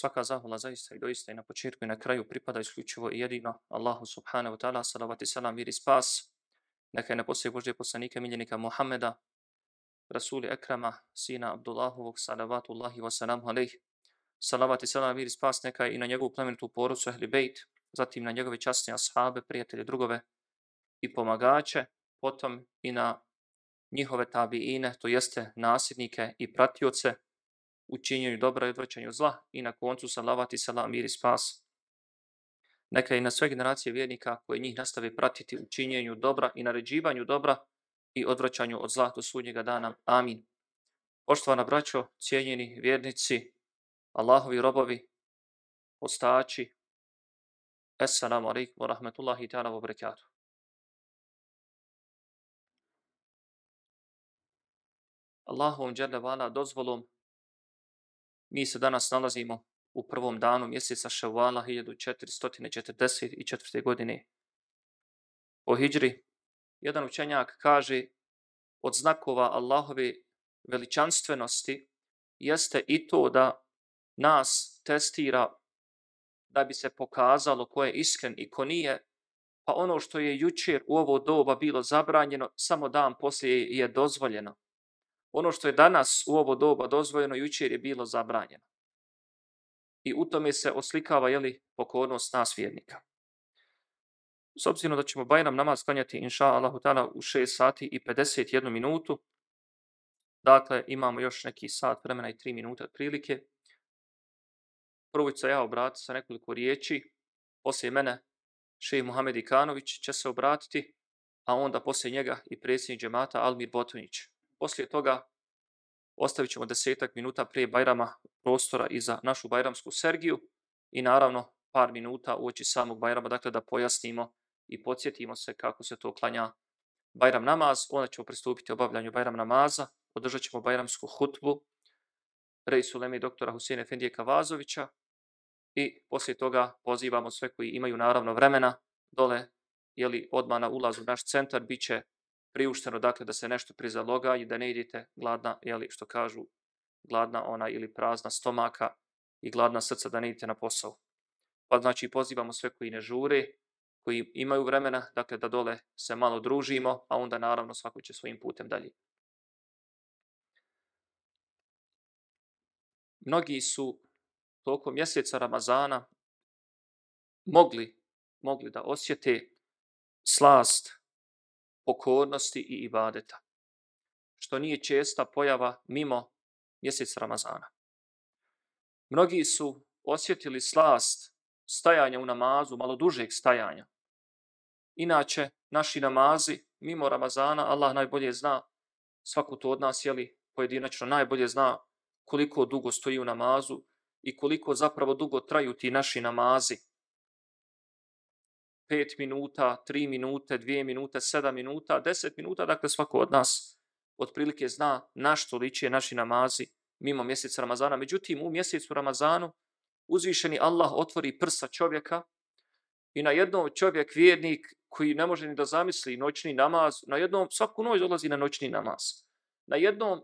Svaka zahvala zaista i doista i na početku i na kraju pripada isključivo i jedino Allahu subhanahu wa ta'ala, salavat i salam, mir i spas. Neka je na poslije Božje poslanike miljenika Muhammeda, Rasuli Ekrama, sina Abdullahovog, salavatu Allahi wa salamu alaih. Salavat i salam, mir i spas, neka i na njegovu plemenitu porucu Ehli Bejt, zatim na njegove časne ashabe, prijatelje, drugove i pomagače, potom i na njihove tabiine, to jeste nasljednike i pratioce, u činjenju dobra i odvraćanju zla i na koncu salavati salam mir i spas. Neka i na sve generacije vjernika koje njih nastave pratiti u činjenju dobra i naređivanju dobra i odvraćanju od zla do sudnjega dana. Amin. Poštovana braćo, cijenjeni vjernici, Allahovi robovi, postači, Assalamu alaikum wa rahmatullahi ta'ala wa barakatuh. Allahovom dželle dozvolom Mi se danas nalazimo u prvom danu mjeseca Ševala 1444. godine. O Hidžri, jedan učenjak kaže od znakova Allahove veličanstvenosti jeste i to da nas testira da bi se pokazalo ko je iskren i ko nije, pa ono što je jučer u ovo doba bilo zabranjeno, samo dan poslije je dozvoljeno ono što je danas u ovo doba dozvoljeno, jučer je bilo zabranjeno. I u tome se oslikava jeli, pokornost nas vjernika. S obzirom da ćemo Bajram namaz klanjati, inša Allahu ta'ala, u 6 sati i 51 minutu, dakle, imamo još neki sat vremena i 3 minute prilike. Prvo ću se ja obratiti sa nekoliko riječi, poslije mene šeji Muhamed Ikanović će se obratiti, a onda poslije njega i predsjednik džemata Almir Botonić poslije toga ostavit ćemo desetak minuta prije Bajrama prostora i za našu Bajramsku Sergiju i naravno par minuta uoči samog Bajrama, dakle da pojasnimo i podsjetimo se kako se to klanja Bajram namaz. Onda ćemo pristupiti obavljanju Bajram namaza, održat ćemo Bajramsku hutbu Rejsu Lemi doktora Husine Efendije Kavazovića i poslije toga pozivamo sve koji imaju naravno vremena dole, jeli odmah na ulazu u naš centar, bit će priušteno dakle da se nešto prizaloga i da ne idete gladna, jeli, što kažu, gladna ona ili prazna stomaka i gladna srca da ne idete na posao. Pa znači pozivamo sve koji ne žure, koji imaju vremena, dakle da dole se malo družimo, a onda naravno svako će svojim putem dalje. Mnogi su tokom mjeseca Ramazana mogli, mogli da osjete slast pokornosti i ibadeta, što nije česta pojava mimo mjesec Ramazana. Mnogi su osjetili slast stajanja u namazu, malo dužeg stajanja. Inače, naši namazi, mimo Ramazana, Allah najbolje zna, svako to od nas, jeli, pojedinačno najbolje zna koliko dugo stoji u namazu i koliko zapravo dugo traju ti naši namazi. 5 minuta, 3 minute, 2 minute, 7 minuta, 10 minuta, dakle svako od nas otprilike zna na što liče naši namazi mimo mjeseca Ramazana. Međutim, u mjesecu Ramazanu uzvišeni Allah otvori prsa čovjeka i na jednom čovjek, vjernik, koji ne može ni da zamisli noćni namaz, na jednom, svaku noć dolazi na noćni namaz. Na jednom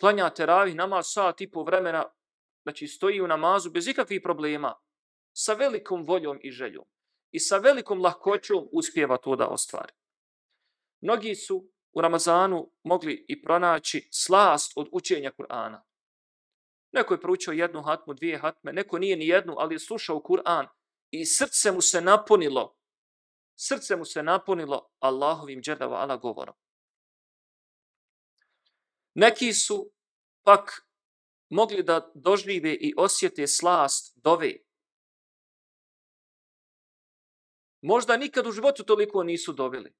klanja teravih namaz sat i po vremena, znači stoji u namazu bez ikakvih problema, sa velikom voljom i željom i sa velikom lahkoćom uspjeva to da ostvari. Mnogi su u Ramazanu mogli i pronaći slast od učenja Kur'ana. Neko je proučio jednu hatmu, dvije hatme, neko nije ni jednu, ali je slušao Kur'an i srce mu se napunilo, srce mu se napunilo Allahovim džedava ala govorom. Neki su pak mogli da dožive i osjete slast dove, Možda nikad u životu toliko nisu dobili.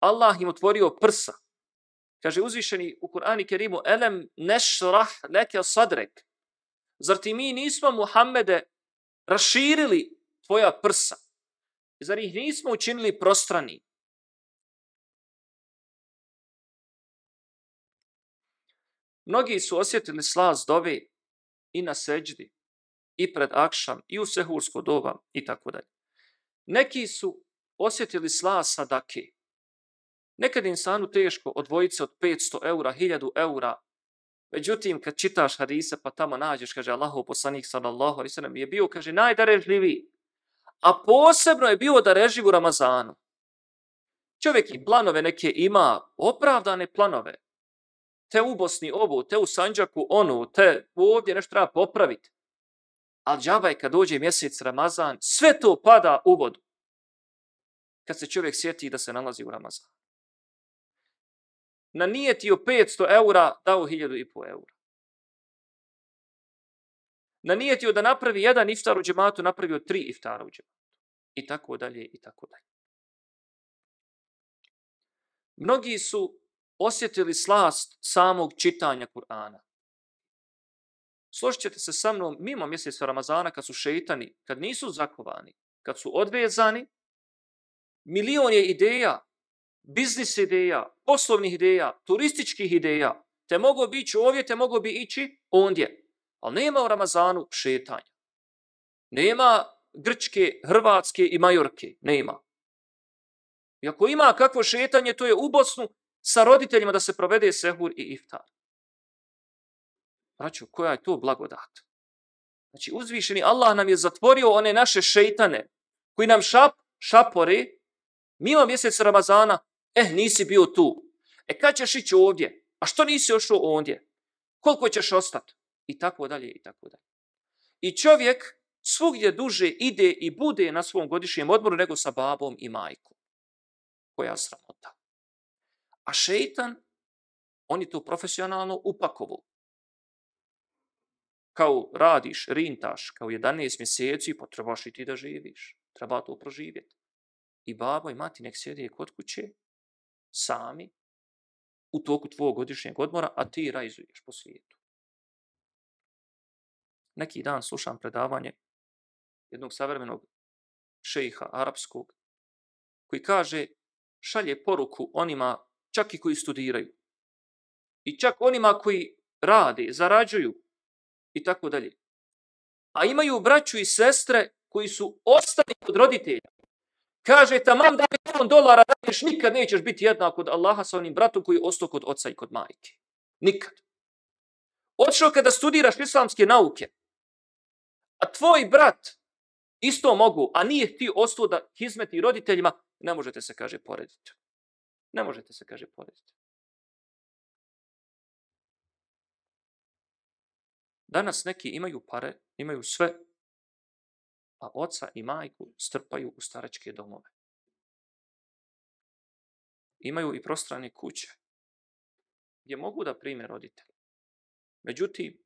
Allah im otvorio prsa. Kaže uzvišeni u Kur'ani Kerimu, elem nešrah leke sadrek. Zar ti mi nismo, Muhammede, raširili tvoja prsa? Zar ih nismo učinili prostrani? Mnogi su osjetili slaz dove i na seđdi, i pred akšam, i u sehursko doba, i tako dalje. Neki su osjetili slas sadake. Nekad insanu teško odvojiti se od 500 eura, 1000 eura Međutim, kad čitaš hadise, pa tamo nađeš, kaže Allahov poslanik sallallahu alaihi sallam, je bio, kaže, najdarežljiviji. A posebno je bio darežljiv u Ramazanu. Čovjek i planove neke ima, opravdane planove. Te u Bosni ovu, te u Sanđaku onu, te ovdje nešto treba popraviti. Ali džabaj kad dođe mjesec Ramazan, sve to pada u vodu. Kad se čovjek sjeti da se nalazi u Ramazanu. Na nijetio 500 eura, dao 1500 eura. Na nijetio da napravi jedan iftar u džematu, napravio tri iftara u džematu. I tako dalje, i tako dalje. Mnogi su osjetili slast samog čitanja Kur'ana. Složit ćete se sa mnom, mimo mjeseca Ramazana, kad su šeitani, kad nisu zakovani, kad su odvezani, milion je ideja, biznis ideja, poslovnih ideja, turističkih ideja, te mogu bi ići ovdje, te mogu bi ići ondje. Ali nema u Ramazanu šetanja. Nema Grčke, Hrvatske i Majorke. Nema. I ako ima kakvo šetanje, to je u Bosnu sa roditeljima da se provede sehur i iftar. Braćo, koja je to blagodat? Znači, uzvišeni Allah nam je zatvorio one naše šeitane koji nam šap, šapore mimo mjesec Ramazana, eh, nisi bio tu. E, kad ćeš ići ovdje? A što nisi ošao ondje? Koliko ćeš ostati? I tako dalje, i tako dalje. I čovjek svugdje duže ide i bude na svom godišnjem odmoru nego sa babom i majkom. Koja sramota. A šeitan, on je to profesionalno upakovo. Kao radiš, rintaš, kao 11 mjeseci, pa potrebaš i ti da živiš. Treba to proživjeti. I babo i mati nek sjede kod kuće, sami, u toku tvojeg godišnjeg odmora, a ti rajzuješ po svijetu. Neki dan slušam predavanje jednog savremenog šejiha arapskog, koji kaže, šalje poruku onima čak i koji studiraju. I čak onima koji rade, zarađuju i tako dalje. A imaju braću i sestre koji su ostali kod roditelja. Kaže, tamam da milion dolara radiš, nikad nećeš biti jednak kod Allaha sa onim bratom koji je ostao kod oca i kod majke. Nikad. Odšao kada studiraš islamske nauke, a tvoj brat isto mogu, a nije ti ostao da hizmeti roditeljima, ne možete se, kaže, porediti. Ne možete se, kaže, porediti. Danas neki imaju pare, imaju sve, a oca i majku strpaju u staračke domove. Imaju i prostrane kuće, gdje mogu da prime roditelje. Međutim,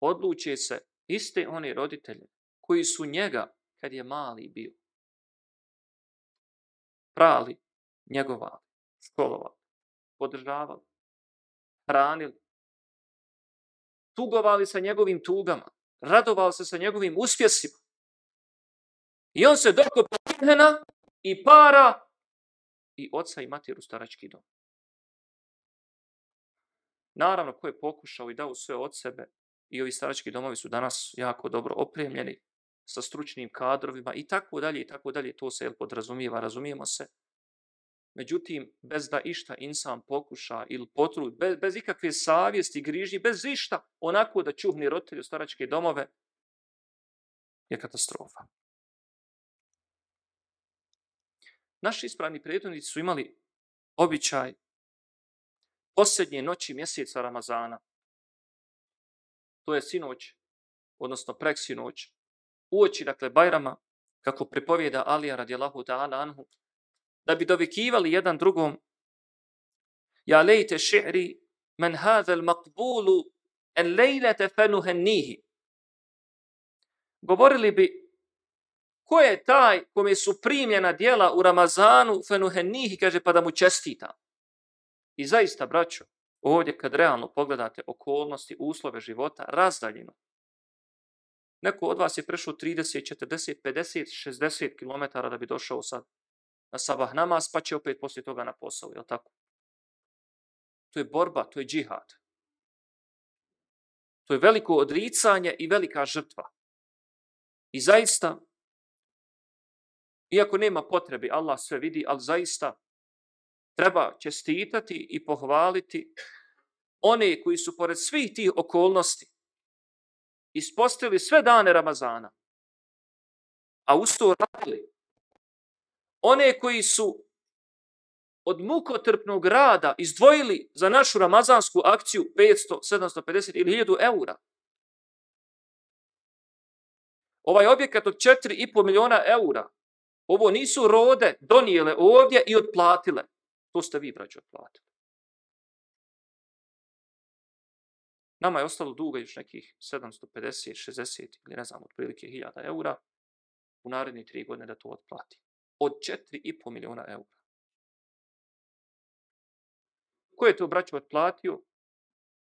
odluče se iste one roditelje koji su njega, kad je mali bio, prali, njegovali, školovali, podržavali, hranili, tugovali sa njegovim tugama, radovali se sa njegovim uspjesima. I on se dokopao Minhena i para i oca i mater u starački dom. Naravno, ko je pokušao i dao sve od sebe, i ovi starački domovi su danas jako dobro opremljeni sa stručnim kadrovima i tako dalje i tako dalje, to se podrazumijeva, razumijemo se. Međutim, bez da išta insan pokuša ili potrud, bez, bez ikakve savjesti, grižnji, bez išta, onako da čuhni roditelju staračke domove, je katastrofa. Naši ispravni predvodnici su imali običaj posljednje noći mjeseca Ramazana. To je sinoć, odnosno preksinoć, uoči, dakle, Bajrama, kako pripovjeda Alija radijalahu ta'ala anhu, da bi dovikivali jedan drugom Ja lejte ši'ri men hadhal maqbulu en lejlete fenuhennihi. Govorili bi ko je taj kome su primljena dijela u Ramazanu fenuhennihi, kaže pa da mu čestita. I zaista, braćo, ovdje kad realno pogledate okolnosti, uslove života, razdaljinu, neko od vas je prešao 30, 40, 50, 60 km da bi došao sad na sabah namaz, pa će opet poslije toga na posao, je tako? To je borba, to je džihad. To je veliko odricanje i velika žrtva. I zaista, iako nema potrebe, Allah sve vidi, ali zaista treba čestitati i pohvaliti one koji su pored svih tih okolnosti ispostavili sve dane Ramazana, a usto radili, one koji su od mukotrpnog rada izdvojili za našu ramazansku akciju 500, 750 ili 1000 eura. Ovaj objekat od 4,5 miliona eura, ovo nisu rode donijele ovdje i otplatile. To ste vi, braći, otplatili. Nama je ostalo duga još nekih 750, 60 ili ne znam, otprilike 1000 eura u naredni tri godine da to otplati. Od 4,5 miliona eura. Ko je to braću otplatio?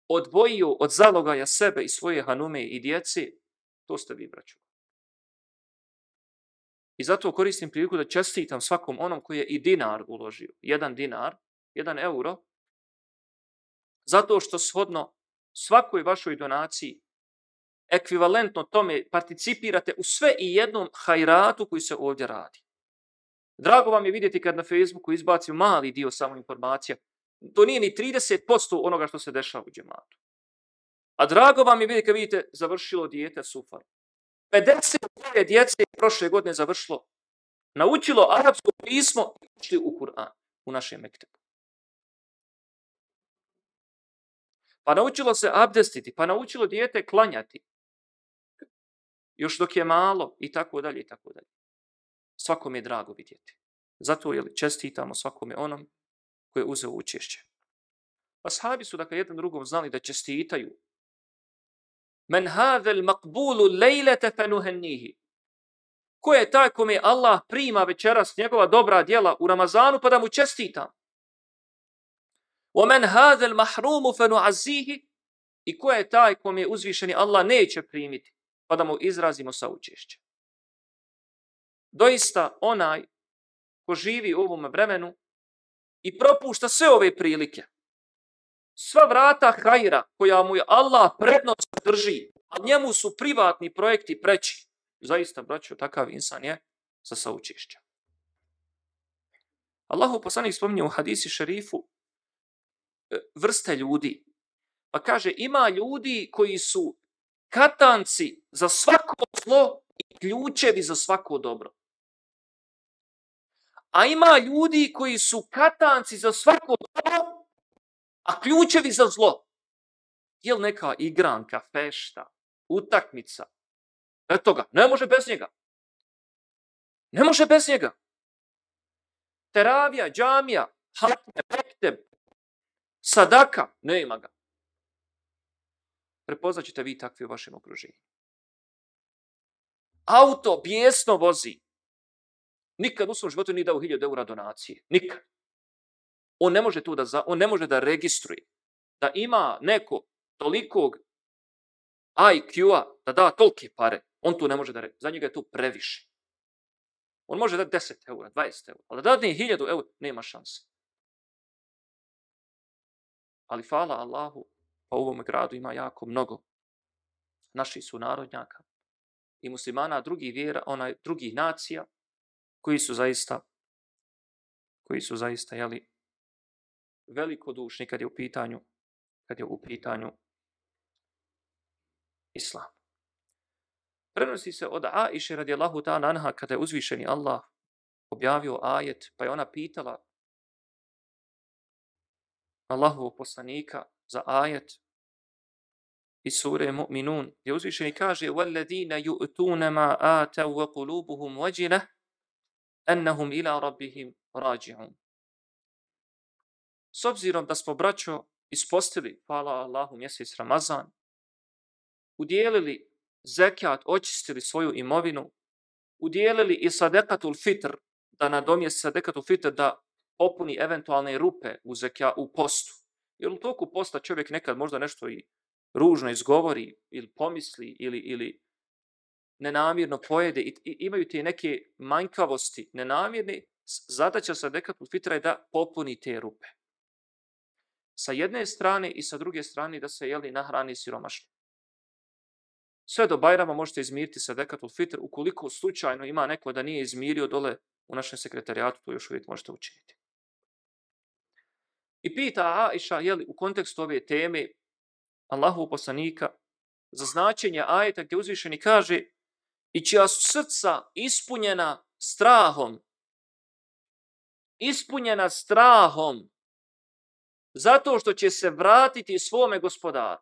Odvojio od zalogaja sebe i svoje hanume i djece? To ste vi, braću. I zato koristim priliku da čestitam svakom onom koji je i dinar uložio. Jedan dinar, jedan euro. Zato što shodno svakoj vašoj donaciji ekvivalentno tome participirate u sve i jednom hajratu koji se ovdje radi. Drago vam je vidjeti kad na Facebooku izbacim mali dio samo informacija. To nije ni 30% onoga što se dešava u džematu. A drago vam je vidjeti kad vidite završilo dijete sufar. 50 djece prošle godine završilo, naučilo arapsko pismo i učili u Kur'an u našem mektebu. Pa naučilo se abdestiti, pa naučilo dijete klanjati. Još dok je malo i tako dalje i tako dalje Svakom je drago vidjeti. Zato je čestitamo svakome onom koji je uzeo učešće. Pa sahabi su dakle jedan drugom znali da čestitaju. Men hadel makbulu lejlete fenuhennihi. Ko je taj kome Allah prima večeras njegova dobra djela u Ramazanu pa da mu čestitam? ومن هذا المحروم فنعزيه i ko je taj kom je uzvišeni Allah neće primiti, pa da mu izrazimo saučešće. Doista onaj ko živi u ovom vremenu i propušta sve ove prilike, sva vrata hajra koja mu je Allah prednost drži, a njemu su privatni projekti preći, zaista, braćo, takav insan je sa saučešćem. Allahu poslanik spominje u hadisi šerifu e, vrste ljudi. Pa kaže, ima ljudi koji su katanci za svako zlo i ključevi za svako dobro. A ima ljudi koji su katanci za svako dobro, a ključevi za zlo. Je li neka igranka, fešta, utakmica? Eto ga, ne može bez njega. Ne može bez njega. Teravija, džamija, hatne, mekteb, Sadaka, ne ima ga. Prepoznat ćete vi takvi u vašem okruženju. Auto bijesno vozi. Nikad u svom životu nije dao 1000 eura donacije. Nikad. On ne može to da, za, on ne može da registruje. Da ima neko tolikog IQ-a da da tolike pare. On tu ne može da registruje. Za njega je to previše. On može da 10 eura, 20 eura. Ali da da 1000 eura, nema šanse. Ali hvala Allahu, pa u ovom gradu ima jako mnogo naših su narodnjaka i muslimana drugih vjera, onaj drugih nacija koji su zaista koji su zaista jeli, veliko dušni kad je u pitanju kad je u pitanju islam. Prenosi se od Aisha radijallahu ta'ala anha kada je uzvišeni Allah objavio ajet, pa je ona pitala Allahovog poslanika za ajet iz sure Mu'minun, gdje uzvišeni kaže وَالَّذِينَ يُؤْتُونَ مَا آتَوْ وَقُلُوبُهُمْ وَجِلَةً ennehum ila rabbihim rađi'un. S obzirom da smo braćo ispostili, hvala Allahu, mjesec Ramazan, udjelili zekat, očistili svoju imovinu, udjelili i sadekatul fitr, da nadomije sadekatul fitr, da popuni eventualne rupe u zekja u postu. Jer u toku posta čovjek nekad možda nešto i ružno izgovori ili pomisli ili, ili nenamjerno pojede i, i imaju te neke manjkavosti nenamjerne, zadaća sa dekatu fitra je da popuni te rupe. Sa jedne strane i sa druge strane da se jeli nahrani siromašno. Sve do Bajrama možete izmiriti sa dekatul fitr, ukoliko slučajno ima neko da nije izmirio dole u našem sekretarijatu, to još uvijek možete učiniti. I pita Aisha, jeli, u kontekstu ove teme, Allahu poslanika, za značenje ajeta gdje uzvišeni kaže i čija su srca ispunjena strahom, ispunjena strahom, zato što će se vratiti svome gospodaru.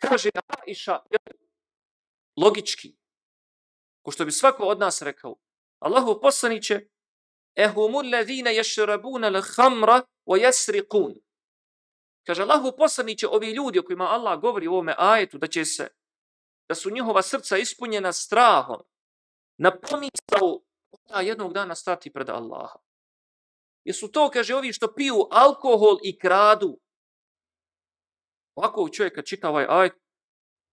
Kaže Aisha, logički, ko što bi svako od nas rekao, Allahu poslaniće, ehumul ladhina yashrabuna al-khamra wa yasriqun. Kaže Allahu poslaniće, ovi ljudi o kojima Allah govori u ovome ajetu, da će se, da su njihova srca ispunjena strahom, na pomisao da jednog dana stati pred Allaha. Jesu to, kaže, ovi što piju alkohol i kradu. Ovako čovjek kad čita ovaj ajet,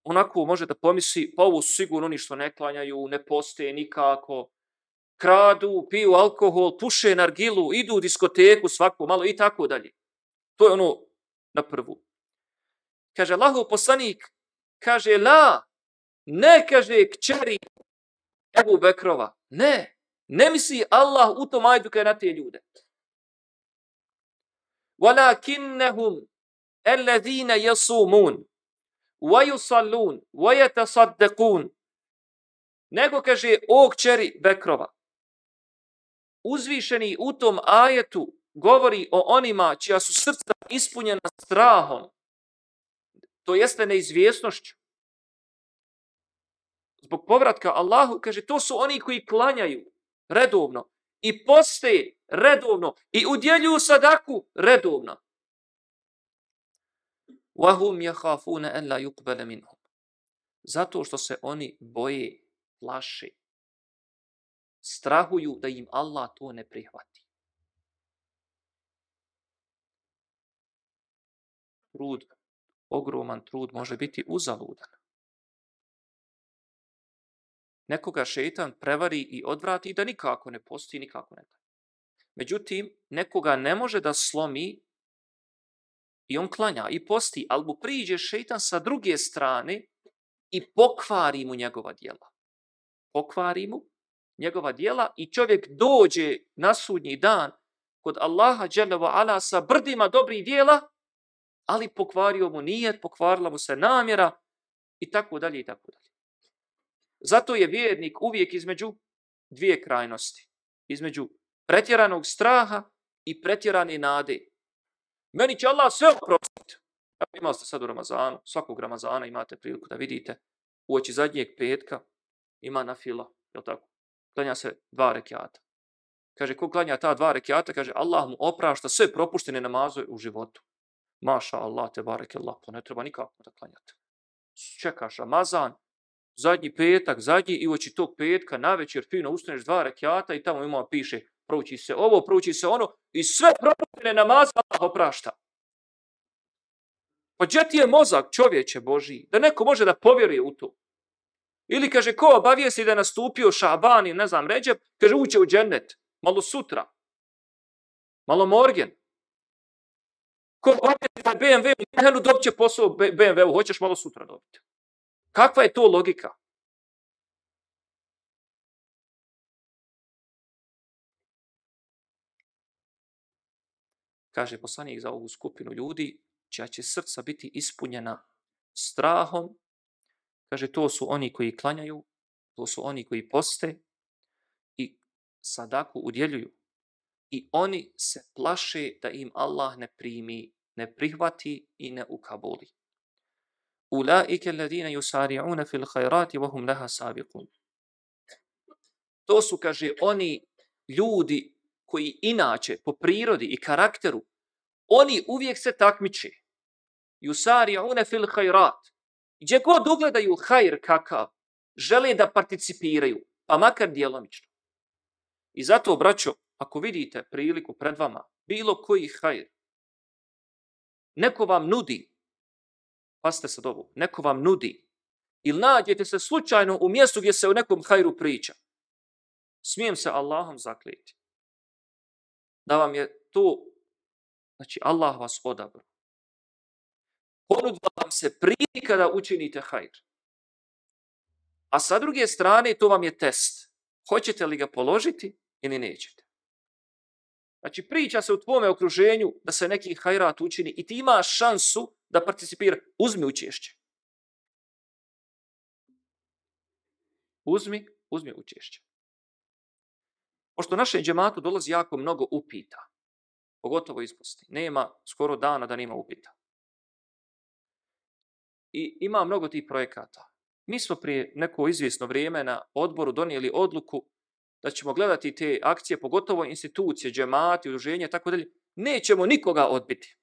onako može da pomisli, pa ovo su sigurno oni što ne klanjaju, ne postoje nikako, kradu, piju alkohol, puše nargilu, idu u diskoteku svako malo i tako dalje. To je ono na prvu. Kaže Allahov poslanik, kaže la, ne kaže kćeri Ebu Bekrova. Ne, ne misli Allah u tom ajdu kaj na te ljude. Walakinnahum alladhina yasumun wa yusallun wa yatasaddaqun. Nego kaže o kćeri Bekrova. Uzvišeni u tom ajetu govori o onima čija su srca ispunjena strahom, to jeste neizvjesnošću. Zbog povratka Allahu, kaže, to su oni koji klanjaju redovno i poste redovno i udjeljuju sadaku redovno. Wahum yakhafuna an la yuqbala minhum. Zato što se oni boje, plaše, strahuju da im Allah to ne prihvati. trud, ogroman trud može biti uzaludan. Nekoga šeitan prevari i odvrati da nikako ne postoji, nikako ne klanja. Međutim, nekoga ne može da slomi i on klanja i posti, ali mu priđe šeitan sa druge strane i pokvari mu njegova dijela. Pokvari mu njegova dijela i čovjek dođe na sudnji dan kod Allaha ala sa brdima dobrih dijela ali pokvario mu nijet, pokvarila mu se namjera i tako dalje i tako dalje. Zato je vjernik uvijek između dvije krajnosti. Između pretjeranog straha i pretjerane nade. Meni će Allah sve oprostiti. Imali ste sad u Ramazanu, svakog Ramazana imate priliku da vidite u oči zadnjeg petka ima na fila, je tako? Klanja se dva rekiata. Kaže, ko klanja ta dva rekiata, kaže, Allah mu oprašta sve propuštene namaze u životu. Maša Allah, te barek Allah, pa ne treba nikako da klanjate. Čekaš Ramazan, zadnji petak, zadnji i uoči tog petka, na večer fino ustaneš dva rekiata i tamo ima piše, prouči se ovo, prouči se ono i sve propuštene namaze Allah oprašta. Pa gdje ti je mozak čovječe Boži, da neko može da povjeruje u to? Ili kaže, ko obavije se da je nastupio Šaban i ne znam, Ređep, kaže, uće u džennet, malo sutra, malo morgen. Ko hoće BMW u Mehenu, dobit će posao BMW-u, hoćeš malo sutra dobiti. Kakva je to logika? Kaže poslanik za ovu skupinu ljudi, čija će srca biti ispunjena strahom. Kaže, to su oni koji klanjaju, to su oni koji poste i sadaku udjeljuju i oni se plaše da im Allah ne primi, ne prihvati i ne ukaboli. Ulaike alladine yusari'una fil khairati wa hum laha sabiqun. To su kaže oni ljudi koji inače po prirodi i karakteru oni uvijek se takmiče. Yusari'una fil khairat. Gdje god ugledaju hajr kakav, žele da participiraju, pa makar djelomično. I zato, braćo, ako vidite priliku pred vama, bilo koji hajr, neko vam nudi, pasite sad ovo, neko vam nudi, ili nađete se slučajno u mjestu gdje se o nekom hajru priča, smijem se Allahom zaklijeti. Da vam je to, znači Allah vas odabro. Ponudila vam se prilika da učinite hajr. A sa druge strane, to vam je test. Hoćete li ga položiti ili nećete? Znači, priča se u tvome okruženju da se neki hajrat učini i ti imaš šansu da participira. Uzmi učešće. Uzmi, uzmi učešće. Pošto našem džematu dolazi jako mnogo upita, pogotovo iz Bosne, nema skoro dana da nema upita. I ima mnogo tih projekata. Mi smo prije neko izvjesno vrijeme na odboru donijeli odluku da ćemo gledati te akcije, pogotovo institucije, džemati, udruženje, tako dalje. Nećemo nikoga odbiti.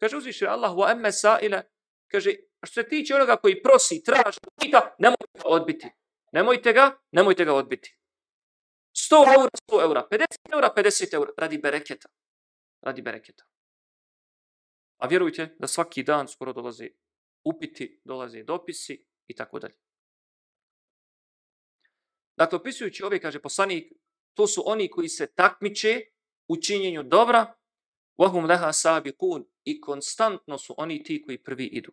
Kaže uzviše Allah, wa emme sa'ile, kaže, što se tiče onoga koji prosi, traži, pita, nemojte ga odbiti. Nemojte ga, nemojte ga odbiti. 100 eura, 100 eura, 50 eura, 50 eura, radi bereketa. Radi bereketa. A vjerujte da svaki dan skoro dolaze upiti, dolaze dopisi i tako dalje. Dakle, opisujući ove, kaže poslanik, to su oni koji se takmiče u činjenju dobra, wahum leha sabiqun i konstantno su oni ti koji prvi idu.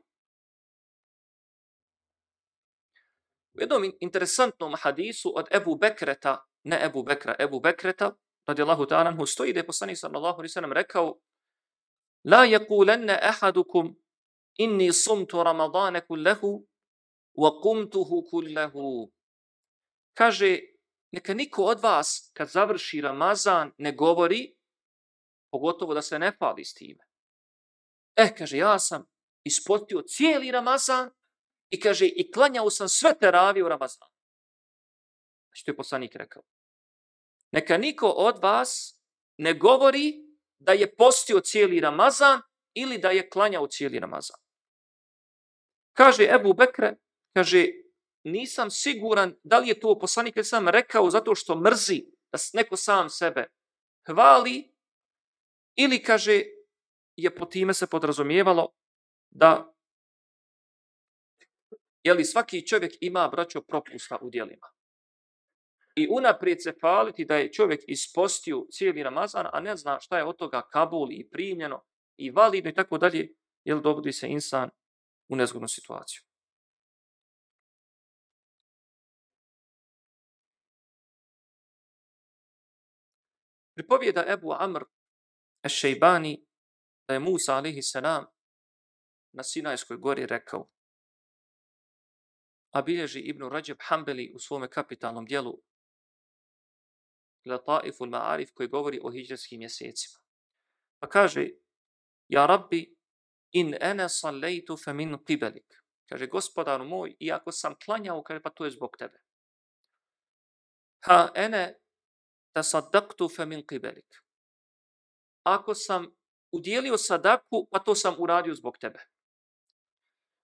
U jednom interesantnom hadisu od Ebu Bekreta, ne Ebu Bekra, Ebu Bekreta, radijallahu ta'ala, mu stoji da je poslanik sallallahu alaihi sallam rekao La yakulenne ahadukum inni sumtu ramadane kullehu wa kumtuhu kullahu kaže, neka niko od vas kad završi Ramazan ne govori, pogotovo da se ne pali s time. E, kaže, ja sam ispotio cijeli Ramazan i kaže, i klanjao sam sve teravi u Ramazan. Što znači, je poslanik rekao? Neka niko od vas ne govori da je postio cijeli Ramazan ili da je klanjao cijeli Ramazan. Kaže Ebu Bekre, kaže, nisam siguran da li je to poslanik ili sam rekao zato što mrzi da neko sam sebe hvali ili kaže je po time se podrazumijevalo da je li svaki čovjek ima braćo propusta u dijelima. I unaprijed se faliti da je čovjek ispostio cijeli Ramazan, a ne zna šta je od toga Kabul i primljeno i validno i tako dalje, jel dovodi se insan u nezgodnu situaciju. Pripovjeda Ebu Amr Ešejbani da je Musa alihi salam na Sinajskoj gori rekao a bilježi Ibnu Rajab Hanbeli u svome kapitalnom dijelu Lataiful al-Ma'arif koji govori o hijđarskim mjesecima. Pa kaže Ja Rabbi in ene sallaitu fe min qibelik. Kaže gospodaru moj, iako sam klanjao, kaže pa to je zbog tebe. Ha ene tasaddaqtu fa min qibelik. Ako sam udjelio sadaku, pa to sam uradio zbog tebe.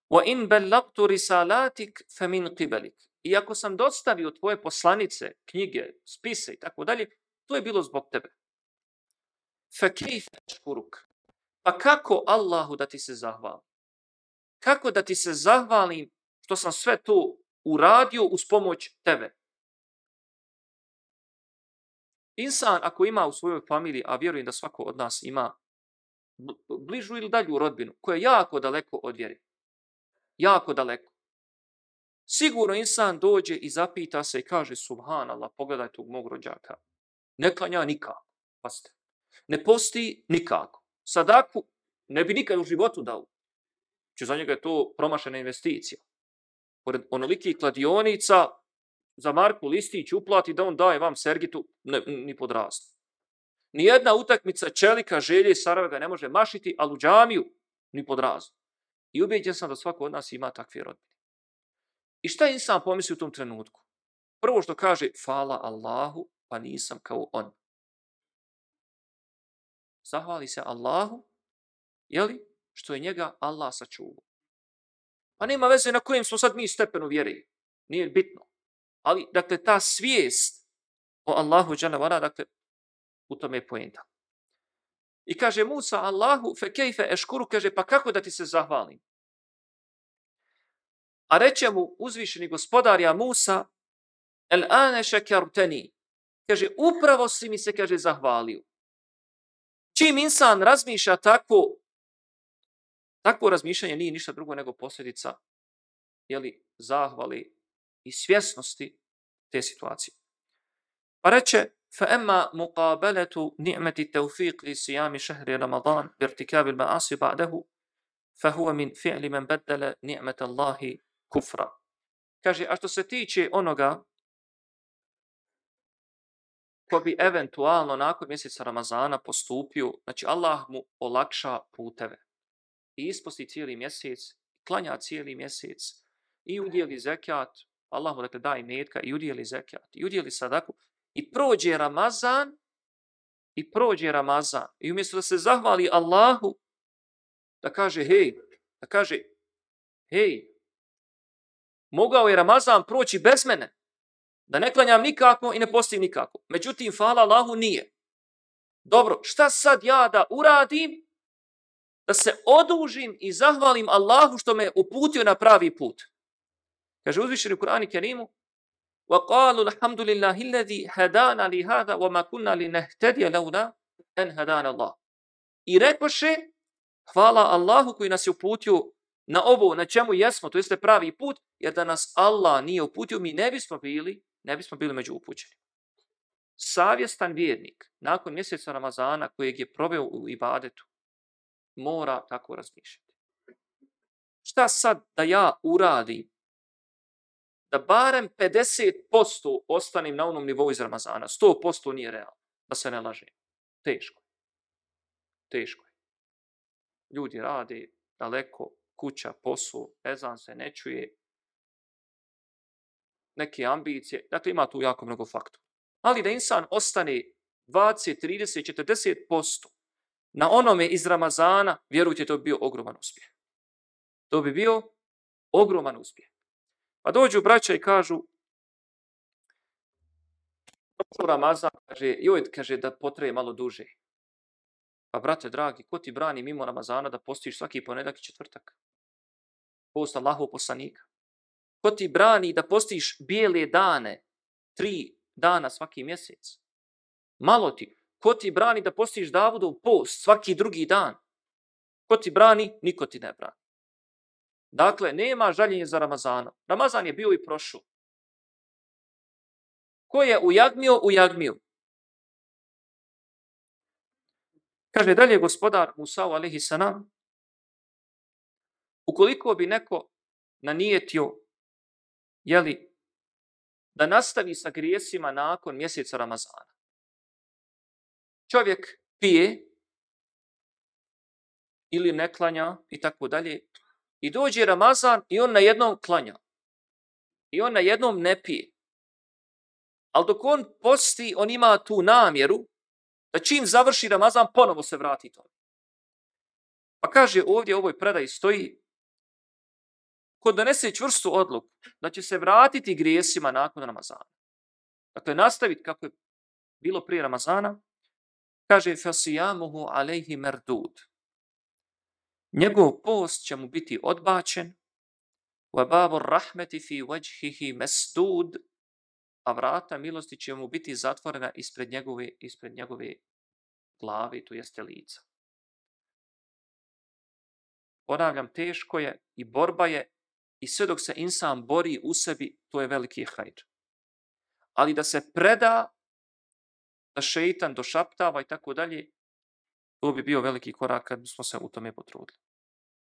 Wa in ballagtu risalatik fa min qibelik. I ako sam dostavio tvoje poslanice, knjige, spise i tako dalje, to je bilo zbog tebe. Fa kayfa ashkuruk? Pa kako Allahu da ti se zahvalim? Kako da ti se zahvalim što sam sve to uradio uz pomoć tebe? Insan ako ima u svojoj familiji, a vjerujem da svako od nas ima bližu ili dalju rodbinu, koja je jako daleko od vjere. Jako daleko. Sigurno insan dođe i zapita se i kaže Subhanallah, pogledaj tog mog rođaka. Ne klanja nikako. Paste. Ne posti nikako. Sadaku ne bi nikad u životu dao. Če za njega je to promašena investicija. Pored onolikih kladionica, za Marku Listić uplati da on daje vam Sergitu ne, ni podrastu. Nijedna utakmica Čelika, Želje i Sarajeva ne može mašiti, ali u džamiju ni podrastu. I ubijeđen sam da svako od nas ima takve rodbine. I šta insan pomisli u tom trenutku? Prvo što kaže, fala Allahu, pa nisam kao on. Zahvali se Allahu, jeli, što je njega Allah sačuvao. Pa nema veze na kojem smo sad mi stepenu vjeri. Nije bitno. Ali, dakle, ta svijest o Allahu džanavara, dakle, u tome je pojenta. I kaže Musa Allahu fe kejfe eškuru, kaže, pa kako da ti se zahvalim? A reče mu uzvišeni gospodar ja Musa, el ane šekarteni, kaže, upravo si mi se, kaže, zahvalio. Čim insan razmišlja tako, takvo razmišljanje nije ništa drugo nego posljedica, jeli, zahvali i svjesnosti te situacije. Pa reče, فأما مقابلة نعمة التوفيق لصيام شهر رمضان بارتكاب المعاصي بعده فهو من فعل من بدل نعمة الله كفرا kaže, a što se tiče onoga ko bi eventualno nakon mjeseca Ramazana postupio, znači Allah mu olakša puteve i isposti cijeli mjesec, klanja cijeli mjesec i udjeli zekat, Allah mu dakle daje metka i udjeli zekat i udjeli sadaku i prođe Ramazan i prođe Ramazan i umjesto da se zahvali Allahu da kaže hej, da kaže hej, mogao je Ramazan proći bez mene, da ne klanjam nikako i ne postim nikako. Međutim, hvala Allahu nije. Dobro, šta sad ja da uradim da se odužim i zahvalim Allahu što me uputio na pravi put? Kaže uzvišeni u Kur'ani Kerimu وقالوا الحمد لله الذي هدانا لهذا وما كنا لنهتدي لولا ان هدانا الله i rekoše hvala Allahu koji nas je uputio na ovo na čemu jesmo to jeste pravi put jer da nas Allah nije uputio mi ne bismo bili ne bismo bili među upućeni savjestan vjernik nakon mjeseca Ramazana kojeg je proveo u ibadetu mora tako razmišljati šta sad da ja uradim da barem 50% ostanem na onom nivou iz Ramazana. 100% nije realno. Da se ne laže. Teško. Teško je. Ljudi rade daleko, kuća, posao, ezan se ne čuje, neke ambicije. Dakle, ima tu jako mnogo faktora. Ali da insan ostane 20, 30, 40% na onome iz Ramazana, vjerujte, to bi bio ogroman uspjeh. To bi bio ogroman uspjeh. Pa dođu braća i kažu, Ramazan, kaže, joj, kaže, da potreje malo duže. Pa, brate, dragi, ko ti brani mimo Ramazana da postiš svaki ponedak i četvrtak? Post Allahu poslanika. Ko ti brani da postiš bijele dane, tri dana svaki mjesec? Malo ti. Ko ti brani da postiš Davudov post svaki drugi dan? Ko ti brani? Niko ti ne brani. Dakle, nema žaljenja za Ramazana. Ramazan je bio i prošao. Ko je ujagmio, ujagmio. Kaže dalje gospodar Musa'u alaihi sanam, ukoliko bi neko nanijetio, jeli, da nastavi sa grijesima nakon mjeseca Ramazana. Čovjek pije ili ne klanja i tako dalje, I dođe Ramazan i on na jednom klanja. I on na jednom ne pije. Ali dok on posti, on ima tu namjeru da čim završi Ramazan, ponovo se vrati to. Pa kaže ovdje u ovoj predaji stoji ko donese čvrstu odluku da će se vratiti grijesima nakon Ramazana. Dakle, nastaviti kako je bilo prije Ramazana, kaže fasijamuhu alejhi merdud njegov post će mu biti odbačen, wa babu rahmeti fi wajhihi masdud, a vrata milosti će mu biti zatvorena ispred njegove, ispred njegove glavi, to jeste lica. Ponavljam, teško je i borba je i sve dok se insan bori u sebi, to je veliki hajr. Ali da se preda, da šeitan došaptava i tako dalje, to bi bio veliki korak kad smo se u tome potrudili.